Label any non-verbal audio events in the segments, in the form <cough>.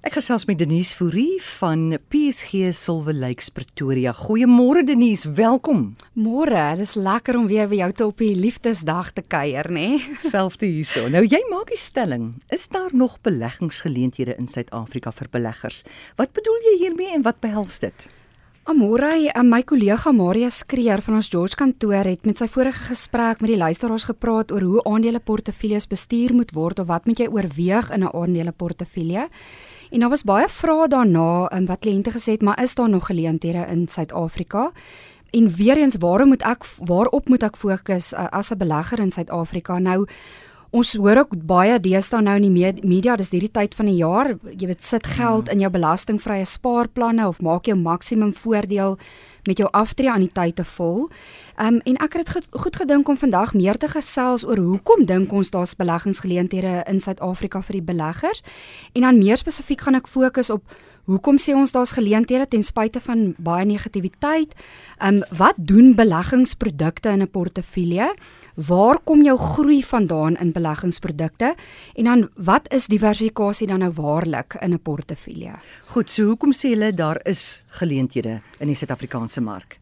Ek gesels met Denise Fourie van PSG Silver Lakes Pretoria. Goeiemôre Denise, welkom. Môre, dis lekker om weer by jou te op die Liefdesdag te kuier, nê? Nee? <laughs> Selfde hierso. Nou jy maak die stelling, is daar nog beleggingsgeleenthede in Suid-Afrika vir beleggers? Wat bedoel jy hiermee en wat behels dit? Amore, eh, my kollega Maria Skreer van ons George kantoor het met sy vorige gesprek met die luisteraars gepraat oor hoe aandeleportefeuilles bestuur moet word of wat moet jy oorweeg in 'n aandeleportefeulje? En daar was baie vrae daarna in wat kliënte gesê het, maar is daar nog geleenthede in Suid-Afrika? En weer eens, waarom moet ek waarop moet ek fokus uh, as 'n belegger in Suid-Afrika? Nou Ons hoor ook baie deesdae nou in die media, dis hierdie tyd van die jaar, jy weet sit geld in jou belastingvrye spaarplanne of maak jou maksimum voordeel met jou aftree aan die tyd te vol. Ehm um, en ek het goed, goed gedink om vandag meer te gesels oor hoekom dink ons daar's beleggingsgeleenthede in Suid-Afrika vir die beleggers en dan meer spesifiek gaan ek fokus op hoekom sê ons daar's geleenthede ten spyte van baie negativiteit. Ehm um, wat doen beleggingsprodukte in 'n portefeulje? Waar kom jou groei vandaan in beleggingsprodukte? En dan wat is diversifikasie dan nou waarlik in 'n portefeulje? Goed, so hoekom sê hulle daar is geleenthede in die Suid-Afrikaanse mark?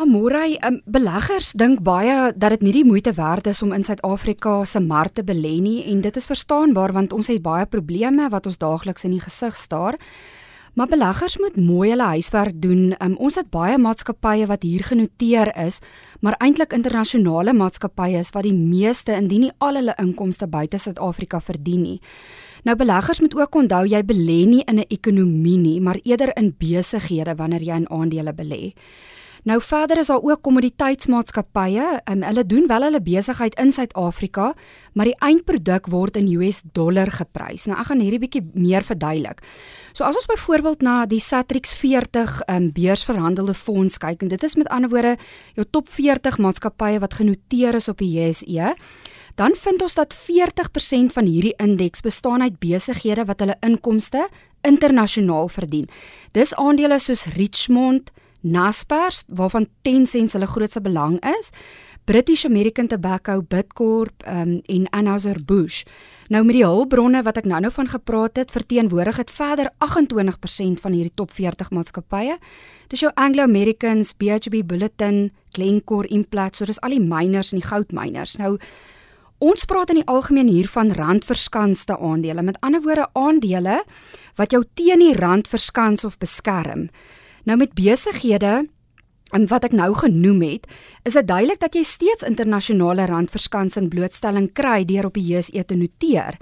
Amorai, um, beleggers dink baie dat dit nie die moeite werd is om in Suid-Afrika se mark te belê nie en dit is verstaanbaar want ons het baie probleme wat ons daagliks in die gesig staar. Maar beleggers moet mooi hulle huiswerk doen. Um, ons het baie maatskappye wat hier genoteer is, maar eintlik internasionale maatskappye is wat die meeste indien nie al hulle inkomste buite Suid-Afrika verdien nie. Nou beleggers moet ook onthou jy belê nie in 'n ekonomie nie, maar eerder in besighede wanneer jy in aandele belê. Nou verder is daar ook kommoditeitsmaatskappye. Um, hulle doen wel hulle besigheid in Suid-Afrika, maar die eindproduk word in US dollar geprys. Nou ek gaan hierdie bietjie meer verduidelik. So as ons byvoorbeeld na die Satrix 40 um, beursverhandelde fonds kyk en dit is met ander woorde jou top 40 maatskappye wat genoteer is op die JSE, dan vind ons dat 40% van hierdie indeks bestaan uit besighede wat hulle inkomste internasionaal verdien. Dis aandele soos Richmond, Naspers waarvan Tencent hulle grootste belang is, British American Tobacco, Bidcorp um, en Anheuser-Busch. Nou met die hulpbronne wat ek nou-nou van gepraat het, verteenwoordig dit verder 28% van hierdie top 40 maatskappye. Dis jou Anglo Americans, BHP Billiton, Glencore, Implats, so dis al die miners en die goudmyners. Nou ons praat in die algemeen hier van randverskanste aandele. Met ander woorde aandele wat jou teen die rand verskans of beskerm. Nou met besighede en wat ek nou genoem het, is dit duidelik dat jy steeds internasionale randverskansing blootstelling kry deur op die JSE te noteer.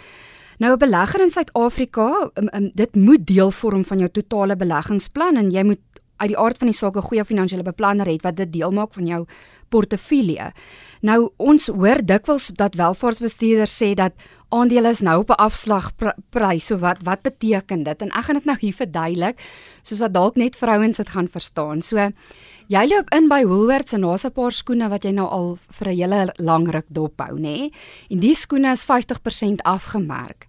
Nou 'n belegger in Suid-Afrika, um, um, dit moet deel vorm van jou totale beleggingsplan en jy moet uit die aard van die saak 'n goeie finansiële beplanner hê wat dit deel maak van jou portefeulje. Nou ons hoor dikwels dat welvaartsbestuurders sê dat aandele is nou op 'n afslagprys. So wat wat beteken dit? En ek gaan dit nou hier verduidelik soos wat dalk net vrouens dit gaan verstaan. So jy loop in by Woolworths en daar's 'n paar skoene wat jy nou al vir 'n hele lang ruk dophou, nê? En die skoene is 50% afgemerk.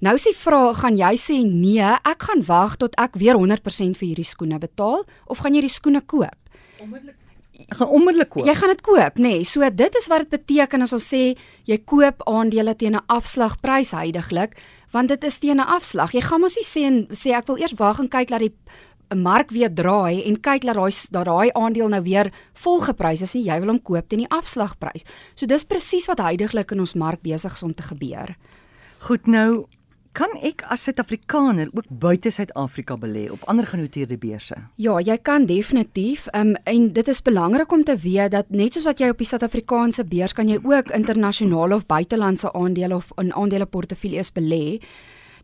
Nou die vraag, gaan jy sê nee, ek gaan wag tot ek weer 100% vir hierdie skoene betaal of gaan jy die skoene koop? Onmiddellik Ek gaan onmiddellik koop. Jy gaan dit koop, nê? Nee. So dit is wat dit beteken as ons sê jy koop aandele teen 'n afslagprys heidaglik, want dit is teen 'n afslag. Jy gaan mos nie sê en sê ek wil eers wag en kyk dat die 'n mark weer draai en kyk dat daai dat daai aandeel nou weer volgeprys is nie. Jy wil hom koop teen die afslagprys. So dis presies wat heidaglik in ons mark besig is om te gebeur. Goed nou, Kan ek as Suid-Afrikaner ook buite Suid-Afrika belê op ander genoteerde beurse? Ja, jy kan definitief. Um, en dit is belangrik om te weet dat net soos wat jy op die Suid-Afrikaanse beurs kan jy ook internasionale of buitelandse aandele of in aandeleportefeuilles belê.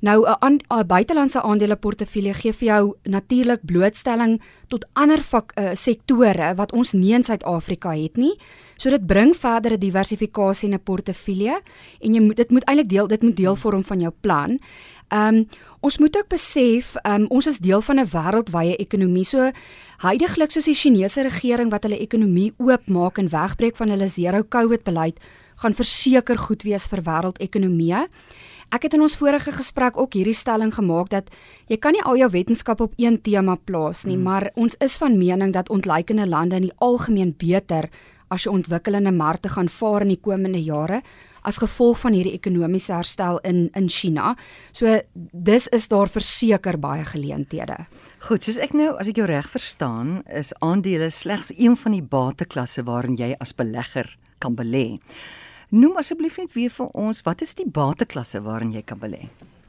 Nou 'n 'n buitelandse aandeleportefeulje gee vir jou natuurlik blootstelling tot ander vak, uh, sektore wat ons nie in Suid-Afrika het nie. So dit bring verdere diversifikasie in 'n portefeulje en jy moet dit moet eintlik deel dit moet deel vorm van jou plan. Ehm um, ons moet ook besef ehm um, ons is deel van 'n wêreldwye ekonomie. So heidaglik soos die Chinese regering wat hulle ekonomie oopmaak en wegbreek van hulle zero COVID beleid gaan verseker goed wees vir wêreldekonomie. Ek het in ons vorige gesprek ook hierdie stelling gemaak dat jy kan nie al jou wetenskap op een tema plaas nie, hmm. maar ons is van mening dat ontleikende lande in die algemeen beter as jy ontwikkelende markte gaan vaar in die komende jare as gevolg van hierdie ekonomiese herstel in in China. So dis is daar verseker baie geleenthede. Goed, soos ek nou as ek jou reg verstaan, is aandele slegs een van die bateklasse waarin jy as belegger kan belê. Noem asseblief net weer vir ons, wat is die bateklasse waarin jy kan belê?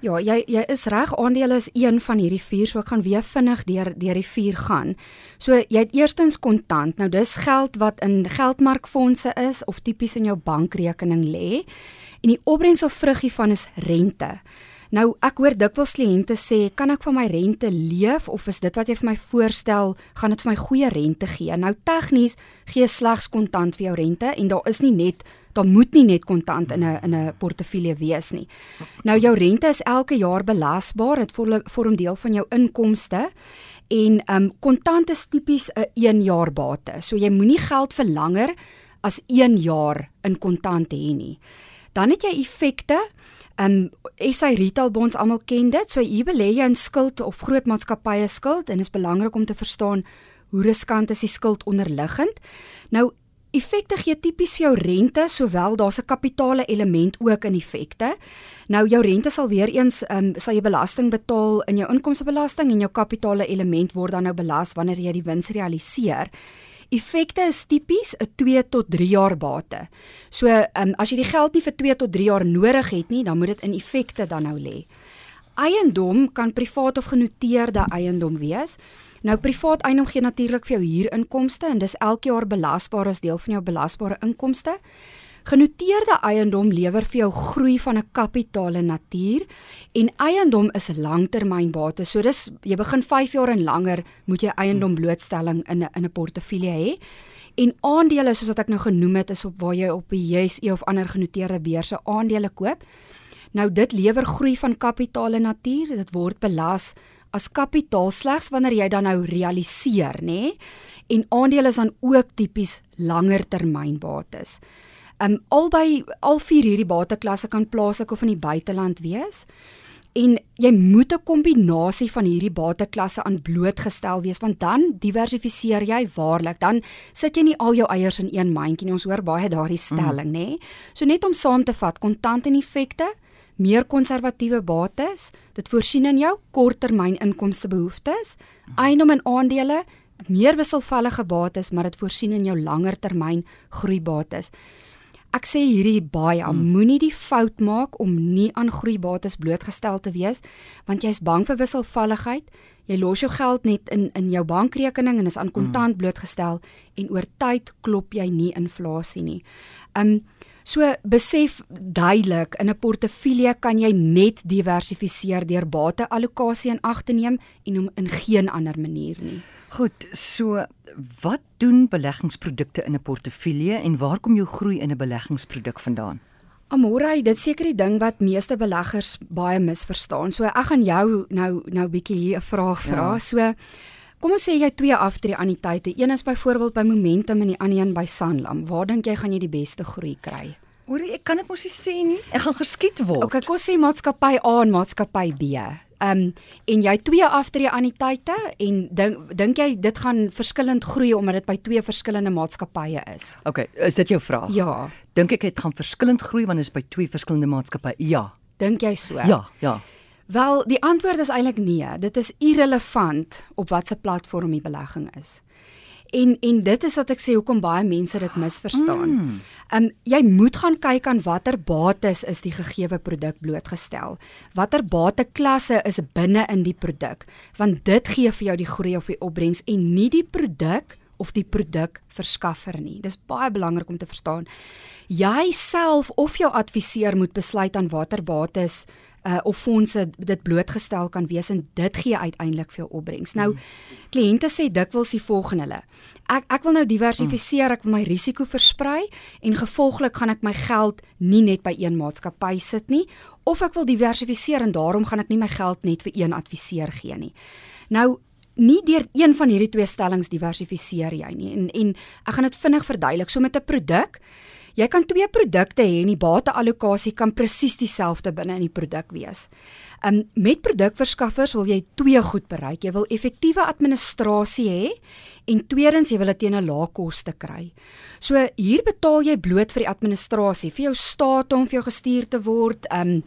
Ja, jy jy is reg, aandele is een van hierdie vier, so ek gaan weer vinnig deur deur die vier gaan. So jy het eerstens kontant. Nou dis geld wat in geldmarkfondse is of tipies in jou bankrekening lê. En die opbrengs of vrug hiervan is rente. Nou ek hoor dikwels kliënte sê, "Kan ek van my rente leef of is dit wat jy vir my voorstel, gaan dit vir my goeie rente gee?" Nou tegnies gee slegs kontant vir jou rente en daar is nie net daar moet nie net kontant in 'n in 'n portefeulje wees nie. Nou jou rente is elke jaar belasbaar, dit vorm deel van jou inkomste. En ehm um, kontant is tipies 'n 1 jaar bate. So jy moenie geld vir langer as 1 jaar in kontant hê nie. Dan het jy effekte. Ehm um, SA retail bonds almal ken dit. So jy belê jy in skuld of groot maatskappye skuld en dit is belangrik om te verstaan hoe riskant is die skuld onderliggend. Nou Effekte gee tipies vir jou rente, sowel daar's 'n kapitale element ook in effekte. Nou jou rente sal weer eens ehm um, sal jy belasting betaal in jou inkomstebelasting en jou kapitale element word dan nou belas wanneer jy die wins realiseer. Effekte is tipies 'n 2 tot 3 jaar bate. So ehm um, as jy die geld nie vir 2 tot 3 jaar nodig het nie, dan moet dit in effekte dan nou lê. Eiendom kan privaat of genoteerde eiendom wees. Nou privaat eiendom gee natuurlik vir jou huurinkomste en dis elke jaar belasbaar as deel van jou belasbare inkomste. Genoteerde eiendom lewer vir jou groei van 'n kapitale natuur en eiendom is langtermynbate. So dis jy begin 5 jaar en langer moet jy eiendom blootstelling in 'n in 'n portefeulje hê. En aandele soos wat ek nou genoem het is op waar jy op die JSE of ander genoteerde beurse aandele koop. Nou dit lewer groei van kapitale natuur, dit word belas as kapitaal slegs wanneer jy dan nou realiseer, nê? En aandele is dan ook tipies langer termynbates. Um albei al vier hierdie bateklasse kan plaaslik of in die buiteland wees. En jy moet 'n kombinasie van hierdie bateklasse aan blootgestel wees want dan diversifiseer jy waarlik. Dan sit jy nie al jou eiers in een mandjie nie. Ons hoor baie daardie stelling, mm. nê? So net om saam te vat, kontant en effekte, meer konservatiewe bates, dit voorsien in jou korttermyn inkomstebehoeftes, eiendom en aandele, meer wisselvallige bates, maar dit voorsien in jou langer termyn groeibates. Ek sê hierdie baie, hmm. moenie die fout maak om nie aan groeibates blootgestel te wees, want jy's bang vir wisselvalligheid. Jy los jou geld net in in jou bankrekening en is aan kontant hmm. blootgestel en oor tyd klop jy nie inflasie nie. Um So besef duidelik in 'n portefeulje kan jy net diversifiseer deur bateallokasie in ag te neem en om in geen ander manier nie. Goed, so wat doen beleggingsprodukte in 'n portefeulje en waar kom jou groei in 'n beleggingsproduk vandaan? Amore, dit seker die ding wat meeste beleggers baie misverstaan. So ek gaan jou nou nou bietjie hier 'n vraag vra. Ja. So Kom ons sê jy twee aftreeanniteite. Een is byvoorbeeld by Momentum en die ander een by Sanlam. Waar dink jy gaan jy die beste groei kry? Hoor ek kan dit mos nie sê nie. Ek gaan geskiet word. Okay, kom sê maatskappy A en maatskappy B. Ehm um, en jy twee aftreeanniteite en dink dink jy dit gaan verskillend groei omdat dit by twee verskillende maatskappye is? Okay, is dit jou vraag? Ja. Dink ek dit gaan verskillend groei wanneer dit by twee verskillende maatskappye? Ja. Dink jy so? Ja, ja. Wel, die antwoord is eintlik nee. Dit is irrelevant op watter platform die belegging is. En en dit is wat ek sê hoekom baie mense dit misverstaan. Hmm. Ehm um, jy moet gaan kyk aan watter bates is die gegeewe produk blootgestel. Watter bateklasse is binne in die produk, want dit gee vir jou die groei of die opbrengs en nie die produk of die produk verskaffer nie. Dis baie belangrik om te verstaan. Jy self of jou adviseur moet besluit aan watter bates uh, of fondse dit blootgestel kan wees en dit gee uiteindelik vir jou opbrengs. Nou kliënte sê dikwels die volgende hulle. Ek ek wil nou diversifiseer, ek wil my risiko versprei en gevolglik gaan ek my geld nie net by een maatskappy sit nie of ek wil diversifiseer en daarom gaan ek nie my geld net vir een adviseur gee nie. Nou nie deur een van hierdie twee stellings diversifiseer jy nie en en ek gaan dit vinnig verduidelik. So met 'n produk Jy kan twee produkte hê en die bateallokasie kan presies dieselfde binne in die produk wees. Um met produkverskaffers wil jy twee goed bereik. Jy wil effektiewe administrasie hê en tweedens jy wil dit teen 'n lae koste kry. So hier betaal jy bloot vir die administrasie, vir jou staat om vir jou gestuur te word, um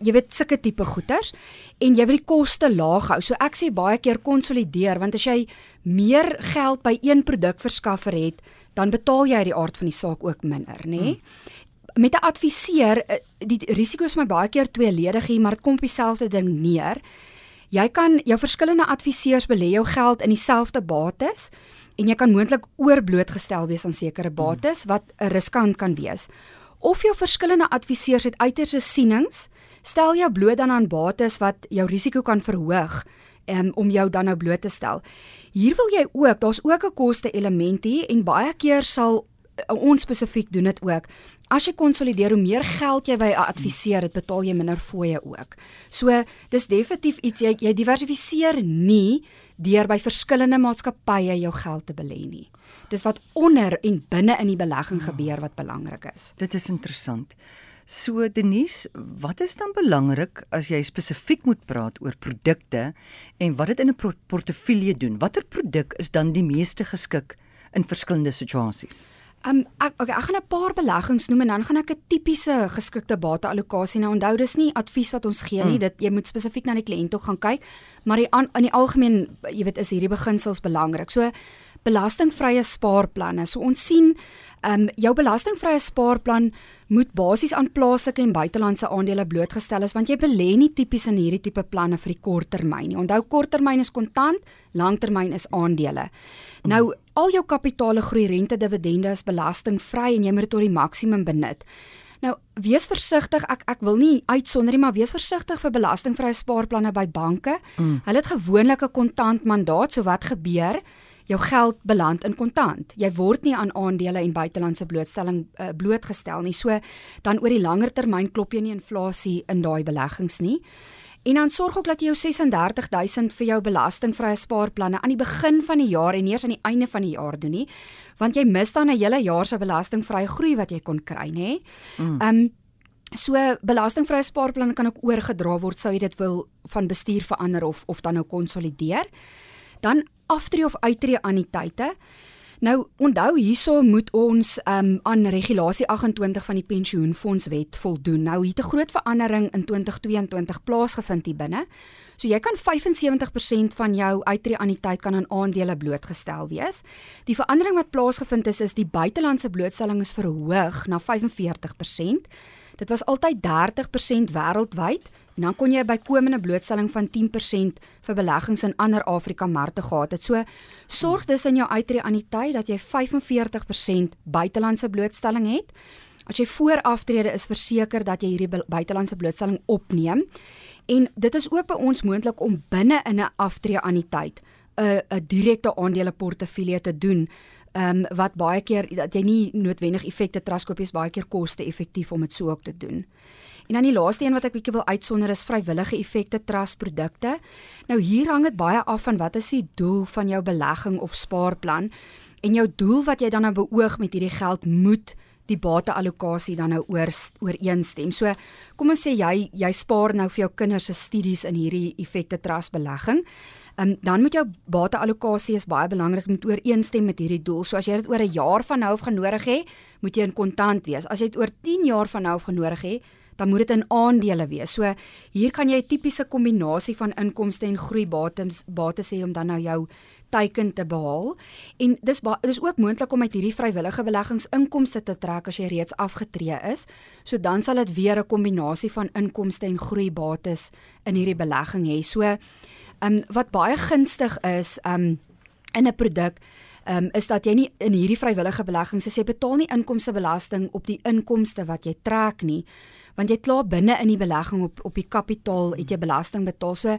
jy weet sulke tipe goeders en jy wil die koste laag hou. So ek sê baie keer konsolideer want as jy meer geld by een produkverskaffer het, dan betaal jy uit die aard van die saak ook minder, nê? Nee? Hmm met 'n adviseur eh, die risiko is my baie keer tweeledig hier, maar dit kom op dieselfde ding neer. Jy kan jou verskillende adviseurs belê jou geld in dieselfde bates en jy kan moontlik oorblootgestel wees aan sekere hmm. bates wat 'n riskant kan wees. Of jou verskillende adviseurs het uiterse sienings, stel jou bloot dan aan bates wat jou risiko kan verhoog um, om jou dan nou bloot te stel. Hier wil jy ook, daar's ook 'n koste element hier en baie keer sal uh, ons spesifiek doen dit ook. As jy konsolideer, hoe meer geld jy by 'n adviseur het, betaal jy minder fooie ook. So, dis definitief iets jy jy diversifiseer nie deur by verskillende maatskappye jou geld te belê nie. Dis wat onder en binne in die belegging ja. gebeur wat belangrik is. Dit is interessant. So Denise, wat is dan belangrik as jy spesifiek moet praat oor produkte en wat dit in 'n portefeulje doen? Watter produk is dan die meeste geskik in verskillende situasies? Um ek okay, ek gaan 'n paar beleggings noem en dan gaan ek 'n tipiese geskikte bateallokasie nou onthou dis nie advies wat ons gee nie. Mm. Dit jy moet spesifiek na die kliënt toe gaan kyk, maar die an, in die algemeen jy weet is hierdie beginsels belangrik. So belastingvrye spaarplanne. So ons sien ehm um, jou belastingvrye spaarplan moet basies aan plaaslike en buitelandse aandele blootgestel is want jy belê nie tipies in hierdie tipe planne vir die korttermyn nie. Onthou korttermyn is kontant, langtermyn is aandele. Nou al jou kapitale groei rente dividende is belastingvry en jy moet dit tot die maksimum benut. Nou, wees versigtig. Ek ek wil nie uitsonder nie, maar wees versigtig vir belastingvrye spaarplanne by banke. Mm. Hulle het gewoonlik 'n kontant mandaat, so wat gebeur? Jou geld beland in kontant. Jy word nie aan aandele en buitelandse blootstelling uh, blootgestel nie. So dan oor die langer termyn klop jy nie inflasie in daai beleggings nie. En dan sorg ook dat jy jou 36000 vir jou belastingvrye spaarplanne aan die begin van die jaar en eers aan die einde van die jaar doen nie, want jy mis dan 'n hele jaar se belastingvrye groei wat jy kon kry, nê? Mm. Ehm um, so belastingvrye spaarplanne kan ook oorgedra word sou jy dit wil van bestuur verander of of dan nou konsolideer. Dan aftree of uittreë anniteite. Nou onthou hierso moet ons um, aan regulasie 28 van die pensioenfondswet voldoen. Nou het 'n groot verandering in 2022 plaasgevind hier binne. So jy kan 75% van jou uittreë anniteit kan aan aandele blootgestel wees. Die verandering wat plaasgevind is is die buitelandse blootstelling is verhoog na 45%. Dit was altyd 30% wêreldwyd en dan kon jy bykomende blootstelling van 10% vir beleggings in ander Afrika markte gehad het. So sorg dus in jou uittreë aan die tyd dat jy 45% buitelandse blootstelling het. As jy voor aftrede is verseker dat jy hierdie buitelandse blootstelling opneem. En dit is ook by ons moontlik om binne in 'n aftrede aan die tyd 'n 'n direkte aandeleportefeulje te doen. Ehm um, wat baie keer dat jy nie noodwendig effekte traskopies baie keer koste effektief om dit so ook te doen. En dan die laaste een wat ek bietjie wil uitsonder is vrywillige effekte trusprodukte. Nou hier hang dit baie af van wat is die doel van jou belegging of spaarplan en jou doel wat jy dan nou beoog met hierdie geld moet die bateallokasie dan nou oor ooreenstem. So kom ons sê jy jy spaar nou vir jou kinders se studies in hierdie effekte trust belegging. Um, dan moet jou bateallokasie is baie belangrik moet ooreenstem met hierdie doel. So as jy dit oor 'n jaar van nou af genodig het, moet jy in kontant wees. As jy dit oor 10 jaar van nou af genodig het, dan moet dit in aandele wees. So hier kan jy 'n tipiese kombinasie van inkomste en groei bates hê om dan nou jou teiken te behaal. En dis dis ook moontlik om uit hierdie vrywillige beleggingsinkomste te trek as jy reeds afgetree is. So dan sal dit weer 'n kombinasie van inkomste en groei bates in hierdie belegging hê. So ehm um, wat baie gunstig is ehm um, in 'n produk um, is dat jy nie in hierdie vrywillige beleggings sê jy betaal nie inkomstebelasting op die inkomste wat jy trek nie want jy klaar binne in die belegging op op die kapitaal het jy belasting betaal. So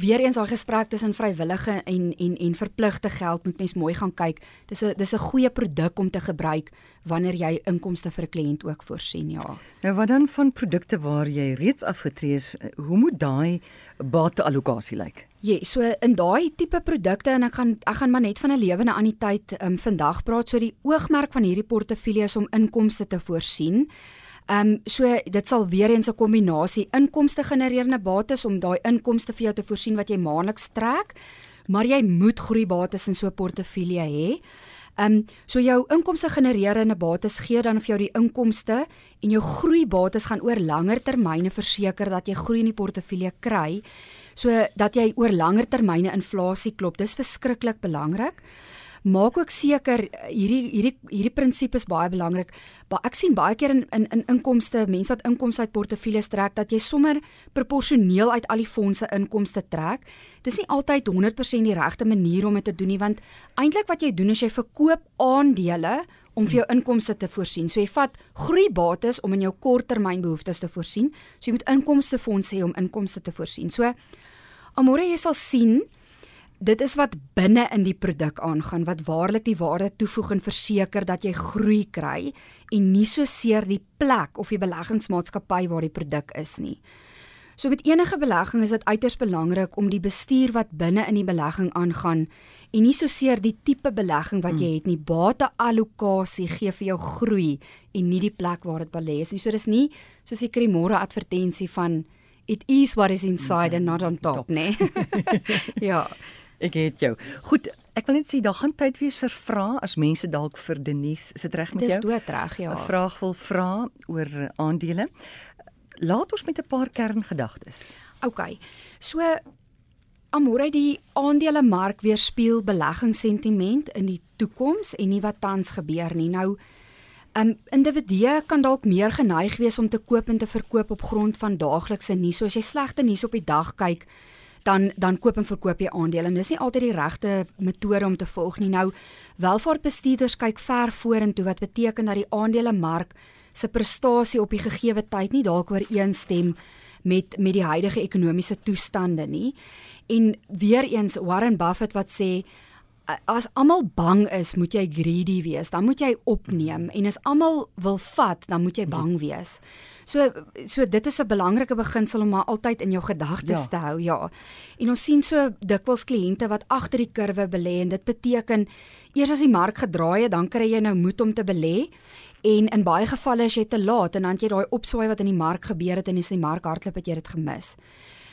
weer eens daai gesprek tussen vrywillige en en en verpligte geld moet mens mooi gaan kyk. Dis 'n dis 'n goeie produk om te gebruik wanneer jy inkomste vir 'n kliënt ook voorsien ja. Nou wat dan van produkte waar jy reeds afgetree is hoe moet daai bateallokasie lyk. Ja, so in daai tipe produkte en ek gaan ek gaan maar net van 'n lewende anniteit um, vandag praat. So die oogmerk van hierdie portefeulje is om inkomste te voorsien. Ehm um, so dit sal weer eens 'n kombinasie inkomste genererende bates om daai inkomste vir jou te voorsien wat jy maandeliks trek, maar jy moet groeibates in so 'n portefeulje hê. Ehm um, so jou inkomste genererende bates gee dan vir jou die inkomste en jou groeibates gaan oor langer termyne verseker dat jy groei in die portefeulje kry so dat jy oor langer termyne inflasie klop. Dis verskriklik belangrik maak ook seker eh, hierdie hierdie hierdie prinsipes baie belangrik. Maar ek sien baie keer in in in inkomste, mense wat inkomste uit portefeuilles trek dat jy sommer proporsioneel uit al die fondse inkomste trek. Dis nie altyd 100% die regte manier om dit te doen nie want eintlik wat jy doen is jy verkoop aandele om vir jou inkomste te voorsien. So jy vat groeibates om in jou korttermynbehoeftes te voorsien. So jy moet inkomstefondse hê om inkomste te voorsien. So Amore jy sal sien dit is wat binne in die produk aangaan wat waarlik die waarde toevoeg en verseker dat jy groei kry en nie so seer die plek of die beleggingsmaatskappy waar die produk is nie. So met enige belegging is dit uiters belangrik om die bestuur wat binne in die belegging aangaan en nie so seer die tipe belegging wat jy hmm. het nie. Bateallokasie gee vir jou groei en nie die plek waar dit belê is nie. So dis nie soos die Krimore advertensie van it is what is inside and not on top, top. nê. <laughs> ja. Ek het jou. Goed, ek wil net sê daar gaan tyd wees vir vrae as mense dalk vir Denise, is dit reg met jou? Dis dood reg, ja. 'n Vraag wil vra oor aandele. Laat ons met 'n paar kerngedagtes. OK. So Amore die aandelemark weerspieël beleggingssentiment in die toekoms en nie wat tans gebeur nie. Nou Um individue kan dalk meer geneig wees om te koop en te verkoop op grond van daaglikse nuus. So as jy slegte nuus op die dag kyk, dan dan koop en verkoop jy aandele. Dis nie altyd die regte metode om te volg nie. Nou welvaartbestuurders kyk ver vorentoe wat beteken dat die aandelemark se prestasie op die gegeewe tyd nie dalk ooreenstem met met die huidige ekonomiese toestande nie. En weer eens Warren Buffett wat sê as almal bang is, moet jy greedy wees. Dan moet jy opneem en as almal wil vat, dan moet jy bang wees. So so dit is 'n belangrike beginsel om maar altyd in jou gedagtes ja. te hou, ja. En ons sien so dikwels kliënte wat agter die kurwe belê en dit beteken eers as die mark gedraai het, dan kry jy nou moed om te belê. En in baie gevalle as jy te laat en dan jy daai opswaai wat in die mark gebeur het en as die mark hardloop het jy dit gemis.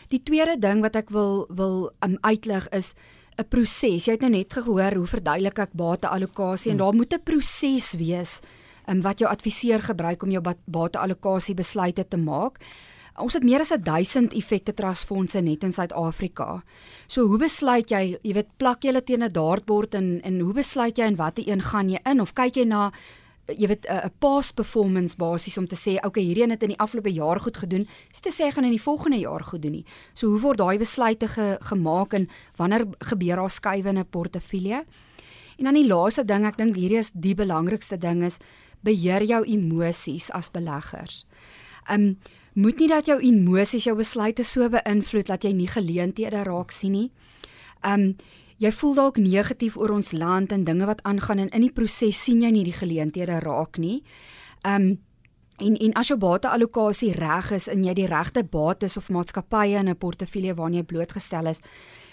Die tweede ding wat ek wil wil um, uitlig is 'n proses. Jy het nou net gehoor hoe verduidelik ek bateallokasie hmm. en daar moet 'n proses wees um, wat jou adviseur gebruik om jou bateallokasie besluite te maak. Ons het meer as 1000 effekte trustfondse net in Suid-Afrika. So hoe besluit jy, jy weet, plak jy hulle teen 'n dartbord en en hoe besluit jy in watter een gaan jy in of kyk jy na jy weet 'n past performance basis om te sê okay hierdie een het in die afgelope jaar goed gedoen, is te sê gaan in die volgende jaar goed doen nie. So hoe word daai besluite ge, gemaak en wanneer gebeur daar skuwe in 'n portefeulje? En dan die laaste ding, ek dink hierdie is die belangrikste ding is beheer jou emosies as beleggers. Um moet nie dat jou emosies jou besluite so beïnvloed dat jy nie geleenthede raak sien nie. Um jy voel dalk negatief oor ons land en dinge wat aangaan en in die proses sien jy nie die geleenthede raak nie. Um en en as jou bateallokasie reg is en jy die regte bates of maatskappye in 'n portefeulje waarna jy blootgestel is,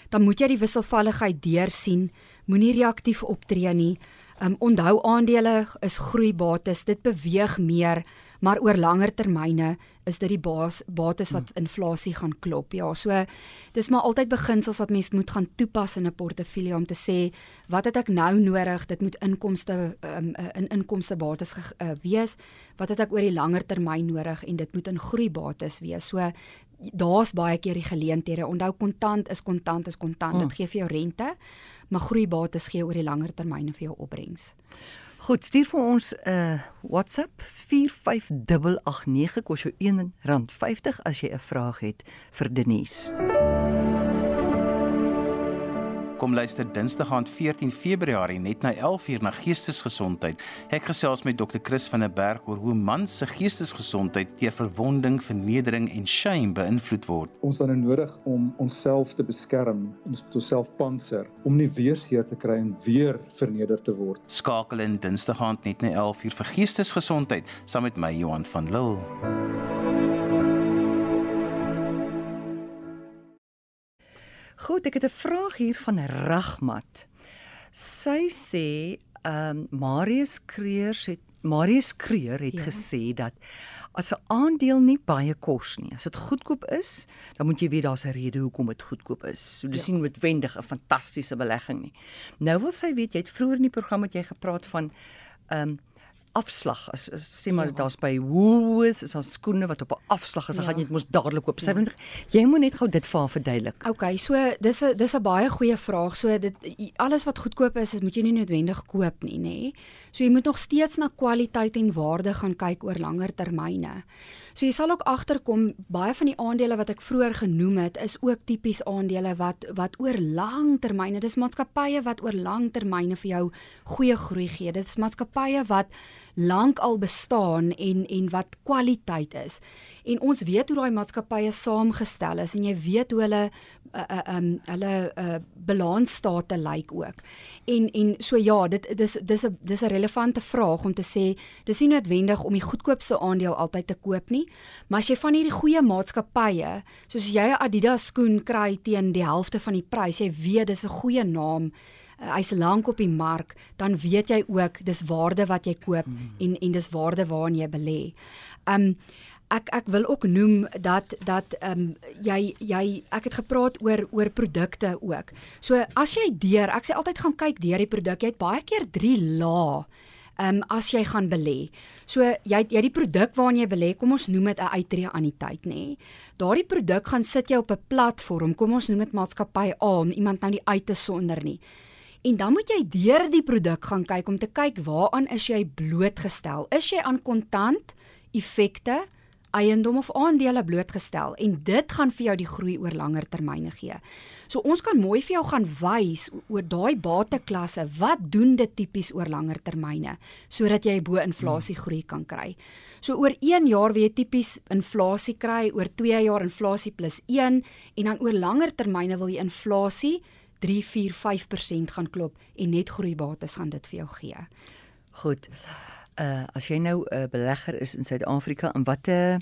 dan moet jy die wisselvalligheid deursien. Moenie reaktief optree nie. Um onthou aandele is groeibates, dit beweeg meer, maar oor langer termyne is dit die baas bates wat hmm. inflasie gaan klop. Ja, so dis maar altyd beginsels wat mens moet gaan toepas in 'n portefeulje om te sê wat het ek nou nodig? Dit moet inkomste um, in inkomste bates uh, wees. Wat het ek oor die langer termyn nodig en dit moet in groeibates wees. So daar's baie keer die geleenthede. Onthou kontant is kontant is kontant. Dit gee vir jou rente maar groeibates gee oor die langer termyn vir jou opbrengs. Goed, stuur vir ons 'n uh, WhatsApp 45889 kos jou R1.50 as jy 'n vraag het vir Denise kom luister Dinsdag aand 14 Februarie net na 11uur na Geestesgesondheid. Ek gesels met Dr. Chris van der Berg oor hoe man se geestesgesondheid deur verwonding, vernedering en shame beïnvloed word. Ons het nodig om onsself te beskerm, ons moet onsself panser om nie weer seer te kry en weer verneder te word. Skakel in Dinsdag aand net na 11uur vir Geestesgesondheid saam met my Johan van Lille. Goed, ek het 'n vraag hier van Ragmat. Sy sê, ehm um, Marius Kreer het Marius Kreer het ja. gesê dat as 'n aandeel nie baie kos nie, as dit goedkoop is, dan moet jy weet daar's 'n rede hoekom dit goedkoop is. So dis ja. nie noodwendig 'n fantastiese belegging nie. Nou wil sy weet, jy het vroeër in die program met jy gepraat van ehm um, afslag as, as sê maar ja. daar's by Woolworths is daar skoene wat op 'n afslag is, dan ja. gaan jy dit mos dadelik koop. Ja. Jy moet net gou dit vir haar verduidelik. Okay, so dis 'n dis 'n baie goeie vraag. So dit alles wat goedkoop is, is moet jy nie noodwendig koop nie, nê? So jy moet nog steeds na kwaliteit en waarde gaan kyk oor langer termyne. So jy sal ook agterkom baie van die aandele wat ek vroeër genoem het, is ook tipies aandele wat wat oor lang termyne, dis maatskappye wat oor lang termyne vir jou goeie groei gee. Dit is maatskappye wat lank al bestaan en en wat kwaliteit is. En ons weet hoe daai maatskappye saamgestel is en jy weet hoe hulle uh, um hulle uh, balansstate lyk ook. En en so ja, dit dis dis 'n dis 'n relevante vraag om te sê dis nie noodwendig om die goedkoopste aandeel altyd te koop nie, maar as jy van hierdie goeie maatskappye, soos jy 'n Adidas skoen kry teen die helfte van die prys, jy weet dis 'n goeie naam uh, hy's lank op die mark, dan weet jy ook dis waarde wat jy koop mm. en en dis waarde waarin jy belê. Um ek ek wil ook noem dat dat ehm um, jy jy ek het gepraat oor oor produkte ook. So as jy deur, ek sê altyd gaan kyk deur die produk. Jy het baie keer 3 lae. Ehm um, as jy gaan belê. So jy jy die produk waarin jy belê, kom ons noem dit 'n uittreë aan die tyd, nê. Nee. Daardie produk gaan sit jy op 'n platform, kom ons noem dit maatskappy A om iemand nou nie uit te sonder nie. En dan moet jy deur die produk gaan kyk om te kyk waaraan is jy blootgestel? Is jy aan kontant, effekte, eiendom of aandele blootgestel? En dit gaan vir jou die groei oor langer termyne gee. So ons kan mooi vir jou gaan wys oor daai bateklasse, wat doen dit tipies oor langer termyne sodat jy bo inflasie groei kan kry. So oor 1 jaar wil jy tipies inflasie kry, oor 2 jaar inflasie plus 1 en dan oor langer termyne wil jy inflasie 3, 4, 5% gaan klop en net groeibates gaan dit vir jou gee. Goed. Uh as jy nou 'n uh, belegger is in Suid-Afrika, in watter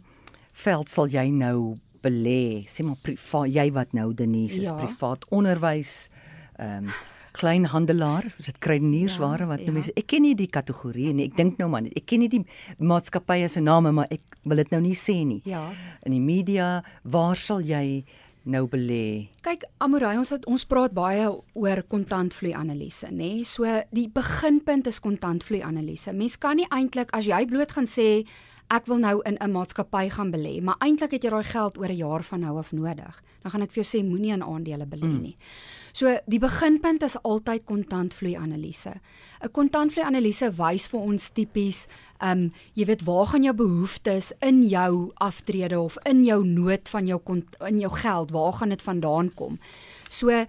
veld sal jy nou belê? Sê maar privaat, jy wat nou Denise is ja. privaat onderwys, ehm um, kleinhandelaar, is dit kruideniersware ja, wat nou mense ek ken nie die kategorie nie. Ek dink nou maar net. Ek ken nie die maatskappye se name, maar ek wil dit nou nie sê nie. Ja. In die media, waar sal jy nou belê? Kyk, Amorai, ons het ons praat baie oor kontantvloei analise, nê? Nee? So die beginpunt is kontantvloei analise. Mens kan nie eintlik as jy bloot gaan sê ek wil nou in 'n maatskappy gaan belê, maar eintlik het jy daai geld oor 'n jaar van nou af nodig. Dan gaan ek vir jou sê moenie in aandele belê mm. nie. So die beginpunt is altyd kontantvloei analise. 'n Kontantvloei analise wys vir ons tipies, ehm um, jy weet waar gaan jou behoeftes in jou aftrede of in jou nood van jou in jou geld, waar gaan dit vandaan kom? So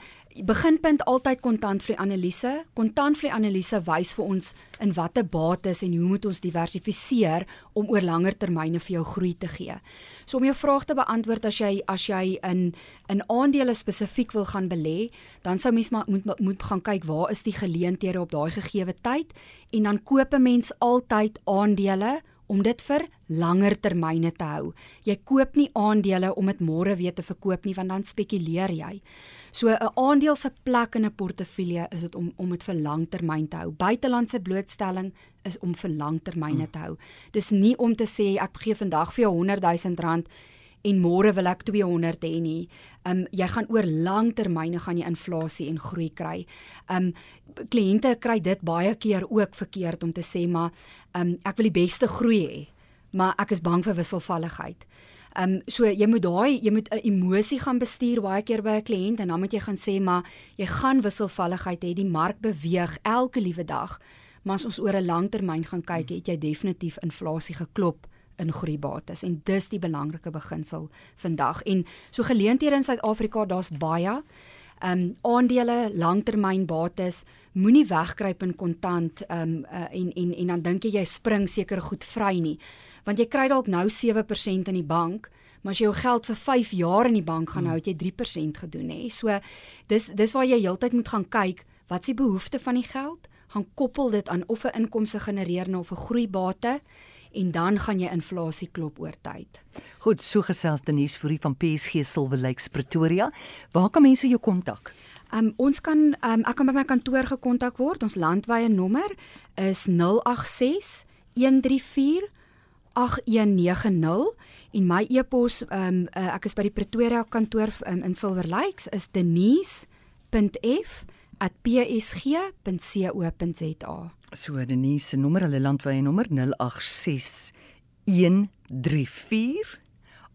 beginpunt altyd kontantvloei analise. Kontantvloei analise wys vir ons in watter bates en hoe moet ons diversifiseer om oor langer termyne vir jou groei te gee. So om jou vraag te beantwoord as jy as jy in in aandele spesifiek wil gaan belê, dan sou mens maar moet moet gaan kyk waar is die geleenthede op daai gegeewe tyd en dan koop 'n mens altyd aandele om dit vir langer termyne te hou. Jy koop nie aandele om dit môre weer te verkoop nie want dan spekuleer jy. So 'n aandeel se plek in 'n portefeulje is dit om om dit vir langtermyn te hou. Buitelandse blootstelling is om vir langtermyne te hou. Dis nie om te sê ek gee vandag vir jou 100 000 rand en môre wil ek 200 hê nie. Um jy gaan oor langtermyne gaan jy inflasie en groei kry. Um kliënte kry dit baie keer ook verkeerd om te sê maar um ek wil die beste groei hê, maar ek is bang vir wisselvalligheid. Ehm um, so jy moet daai jy moet 'n emosie gaan bestuur baie keer by 'n kliënt en dan moet jy gaan sê maar jy gaan wisselvalligheid hê die mark beweeg elke liewe dag maar as ons oor 'n lang termyn gaan kyk het jy definitief inflasie geklop in groeibates. En dis die belangrike beginsel vandag. En so geleenthede in Suid-Afrika daar's baie. Ehm um, aandele langtermynbates moenie wegkruip in kontant ehm um, uh, en en en dan dink jy jy spring seker goed vry nie want jy kry dalk nou 7% in die bank, maar as jy jou geld vir 5 jaar in die bank gaan hou, het jy 3% gedoen hè. So dis dis waar jy heeltyd moet gaan kyk, wat is die behoefte van die geld? Gaan koppel dit aan of 'n inkomste genereer nou of 'n groeibate en dan gaan jy inflasie klop oor tyd. Goed, so gesels Denise Fourie van PSG Silver Lakes Pretoria. Waar kan mense jou kontak? Um ons kan um ek kan by my kantoor gekontak word. Ons landwyse nommer is 086 134 8190 en my e-pos um uh, ek is by die Pretoria kantoor um, in Silver Lakes is denise.f@psg.co.za. So Denise se nommer, hulle landwyse nommer 086 134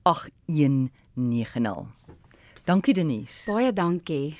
8190. Dankie Denise. Baie dankie.